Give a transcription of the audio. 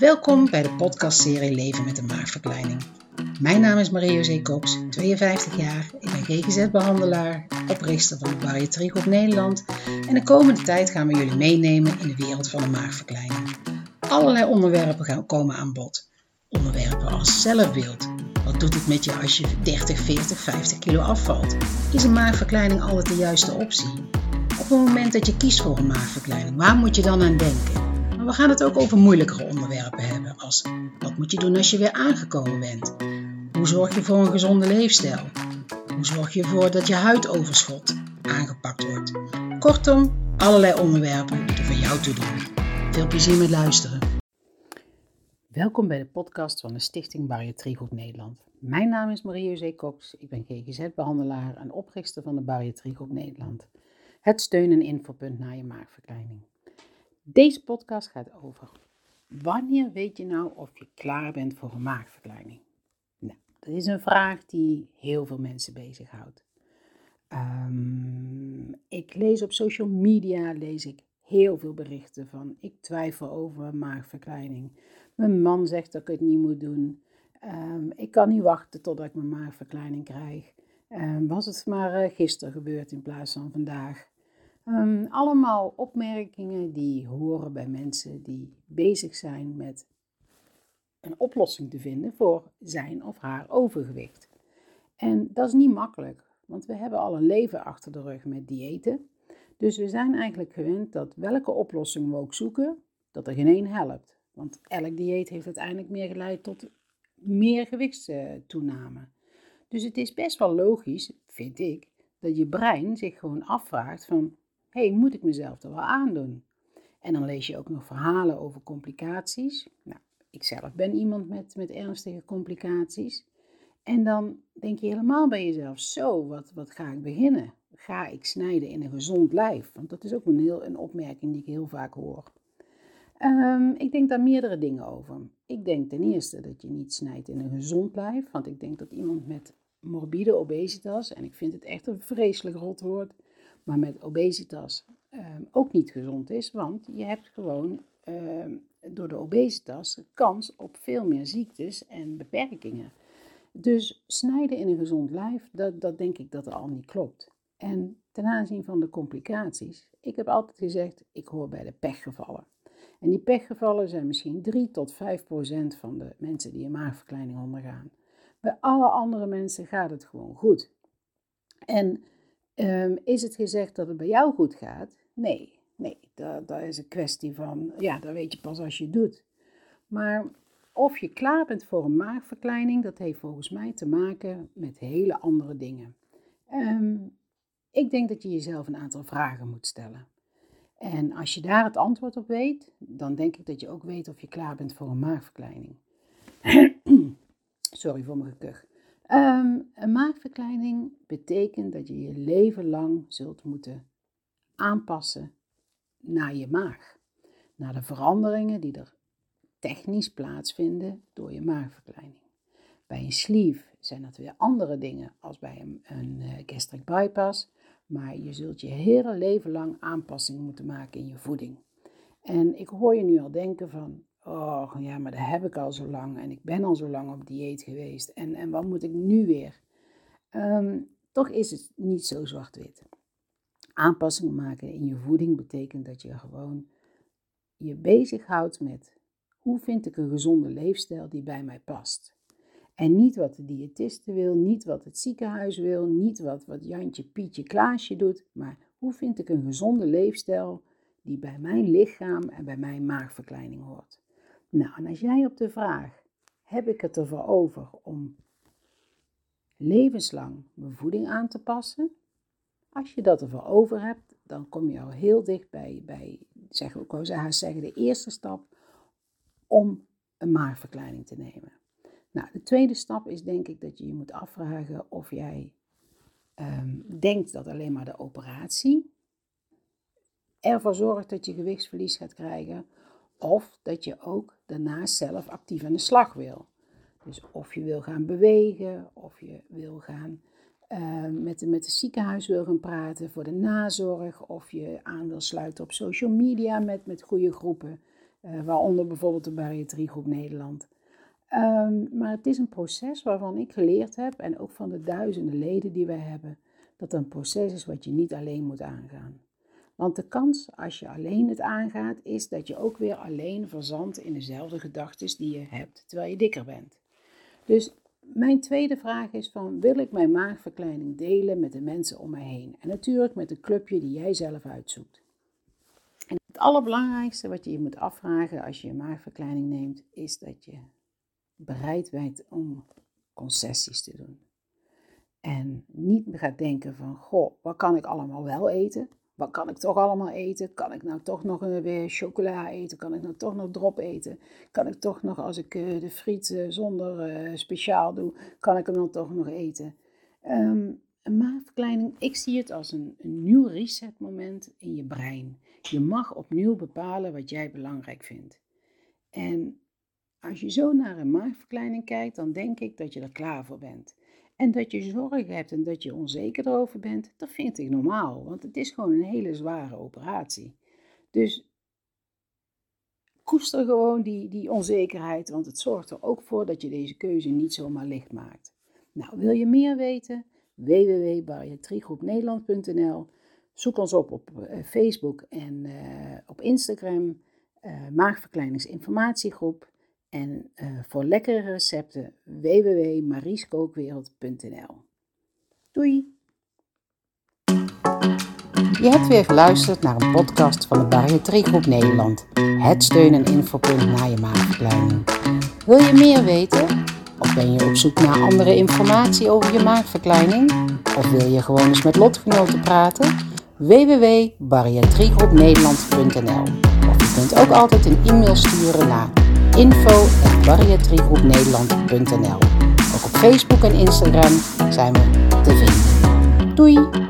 Welkom bij de podcastserie Leven met een maagverkleining. Mijn naam is Marie-José Cox, 52 jaar. Ik ben GGZ-behandelaar, oprichter van de Bariatriegroep Nederland. En de komende tijd gaan we jullie meenemen in de wereld van de maagverkleining. Allerlei onderwerpen gaan komen aan bod. Onderwerpen als zelfbeeld. Wat doet het met je als je 30, 40, 50 kilo afvalt? Is een maagverkleining altijd de juiste optie? Op het moment dat je kiest voor een maagverkleining, waar moet je dan aan denken? We gaan het ook over moeilijkere onderwerpen hebben, als wat moet je doen als je weer aangekomen bent? Hoe zorg je voor een gezonde leefstijl? Hoe zorg je ervoor dat je huidoverschot aangepakt wordt? Kortom, allerlei onderwerpen die er voor jou toe doen. Veel plezier met luisteren. Welkom bij de podcast van de Stichting Bariatriegroep Nederland. Mijn naam is Marie-José Cox, ik ben GGZ-behandelaar en oprichter van de Bariatriegroep Nederland. Het steun- en infopunt na je maagverkleining. Deze podcast gaat over wanneer weet je nou of je klaar bent voor een maagverkleining? Nou, dat is een vraag die heel veel mensen bezighoudt. Um, ik lees op social media lees ik heel veel berichten van ik twijfel over maagverkleining. Mijn man zegt dat ik het niet moet doen. Um, ik kan niet wachten totdat ik mijn maagverkleining krijg. Um, was het maar uh, gisteren gebeurd in plaats van vandaag? Um, allemaal opmerkingen die horen bij mensen die bezig zijn met een oplossing te vinden voor zijn of haar overgewicht. En dat is niet makkelijk, want we hebben al een leven achter de rug met diëten. Dus we zijn eigenlijk gewend dat welke oplossing we ook zoeken, dat er geen één helpt. Want elk dieet heeft uiteindelijk meer geleid tot meer gewichtstoename. Dus het is best wel logisch, vind ik, dat je brein zich gewoon afvraagt van hey, moet ik mezelf er wel aandoen? En dan lees je ook nog verhalen over complicaties. Nou, ik zelf ben iemand met, met ernstige complicaties. En dan denk je helemaal bij jezelf, zo, wat, wat ga ik beginnen? Ga ik snijden in een gezond lijf? Want dat is ook een, heel, een opmerking die ik heel vaak hoor. Um, ik denk daar meerdere dingen over. Ik denk ten eerste dat je niet snijdt in een gezond lijf. Want ik denk dat iemand met morbide obesitas, en ik vind het echt een vreselijk rot woord, maar met obesitas um, ook niet gezond is, want je hebt gewoon um, door de obesitas kans op veel meer ziektes en beperkingen. Dus snijden in een gezond lijf, dat, dat denk ik dat er al niet klopt. En ten aanzien van de complicaties, ik heb altijd gezegd, ik hoor bij de pechgevallen. En die pechgevallen zijn misschien 3 tot 5 procent van de mensen die een maagverkleining ondergaan. Bij alle andere mensen gaat het gewoon goed. En Um, is het gezegd dat het bij jou goed gaat? Nee, nee, dat, dat is een kwestie van, ja, dat weet je pas als je het doet. Maar of je klaar bent voor een maagverkleining, dat heeft volgens mij te maken met hele andere dingen. Um, ik denk dat je jezelf een aantal vragen moet stellen. En als je daar het antwoord op weet, dan denk ik dat je ook weet of je klaar bent voor een maagverkleining. Sorry voor mijn gekuch. Um, een maagverkleining betekent dat je je leven lang zult moeten aanpassen naar je maag. Naar de veranderingen die er technisch plaatsvinden door je maagverkleining. Bij een sleeve zijn dat weer andere dingen als bij een, een uh, gastric bypass. Maar je zult je hele leven lang aanpassingen moeten maken in je voeding. En ik hoor je nu al denken van, oh ja, maar dat heb ik al zo lang en ik ben al zo lang op dieet geweest en, en wat moet ik nu weer? Ehm, toch is het niet zo zwart-wit. Aanpassingen maken in je voeding betekent dat je gewoon je bezighoudt met hoe vind ik een gezonde leefstijl die bij mij past. En niet wat de diëtiste wil, niet wat het ziekenhuis wil, niet wat, wat Jantje, Pietje, Klaasje doet, maar hoe vind ik een gezonde leefstijl die bij mijn lichaam en bij mijn maagverkleining hoort. Nou, en als jij op de vraag, heb ik het ervoor over om levenslang mijn voeding aan te passen? Als je dat ervoor over hebt, dan kom je al heel dicht bij, bij zeg, ik wou zeggen, de eerste stap om een maagverkleining te nemen. Nou, de tweede stap is denk ik dat je je moet afvragen of jij um, denkt dat alleen maar de operatie ervoor zorgt dat je gewichtsverlies gaat krijgen, of dat je ook daarnaast zelf actief aan de slag wil. Dus of je wil gaan bewegen, of je wil gaan uh, met, met het ziekenhuis wil gaan praten voor de nazorg, of je aan wil sluiten op social media met, met goede groepen. uh, waaronder bijvoorbeeld de Bariatriegroep Nederland. Um, maar het is een proces waarvan ik geleerd heb, en ook van de duizenden leden die wij hebben, dat het een proces is wat je niet alleen moet aangaan. Want de kans als je alleen het aangaat, is dat je ook weer alleen verzandt in dezelfde gedachten die je hebt terwijl je dikker bent. Dus mijn tweede vraag is van, wil ik mijn maagverkleining delen met de mensen om mij heen? En natuurlijk met een clubje die jij zelf uitzoekt. En het allerbelangrijkste wat je je moet afvragen als je je maagverkleining neemt, is dat je bereid bent om concessies te doen. En niet gaat denken van, goh, wat kan ik allemaal wel eten? Wat kan ik toch allemaal eten? Kan ik nou toch nog weer chocola eten? Kan ik nou toch nog drop eten? Kan ik toch nog, als ik eh, de friet eh, zonder eh, speciaal doe, kan ik hem dan toch nog eten? Um, een ik zie het als een, een nieuw resetmoment in je brein. Je mag opnieuw bepalen wat jij belangrijk vindt. En als je zo naar een maagverkleining kijkt, dan denk ik dat je er klaar voor bent. En dat je zorg hebt en dat je onzeker erover bent, dat vind ik normaal, want het is gewoon een hele zware operatie. Dus koester gewoon die, die onzekerheid, want het zorgt er ook voor dat je deze keuze niet zomaar licht maakt. Nou, wil je meer weten? www.bariatriegroepnederland.nl Zoek ons op op eh, Facebook en uh, op Instagram, uh, Maagverkleiningsinformatiegroep. En uh, voor lekkere recepten www.marieskookwereld.nl Doei! Je hebt weer geluisterd naar een podcast van de Bariatriegroep Nederland. Het steun- en infopunt na je maagverkleining. Wil je meer weten? Of ben je op zoek naar andere informatie over je maagverkleining? Of wil je gewoon eens met lotgenoten praten? www.bariatriegroepnederland.nl Of je kunt ook altijd een e-mail sturen naar info.bariatriegroepnederland.nl Ook op Facebook en Instagram zijn we te vinden. Doei!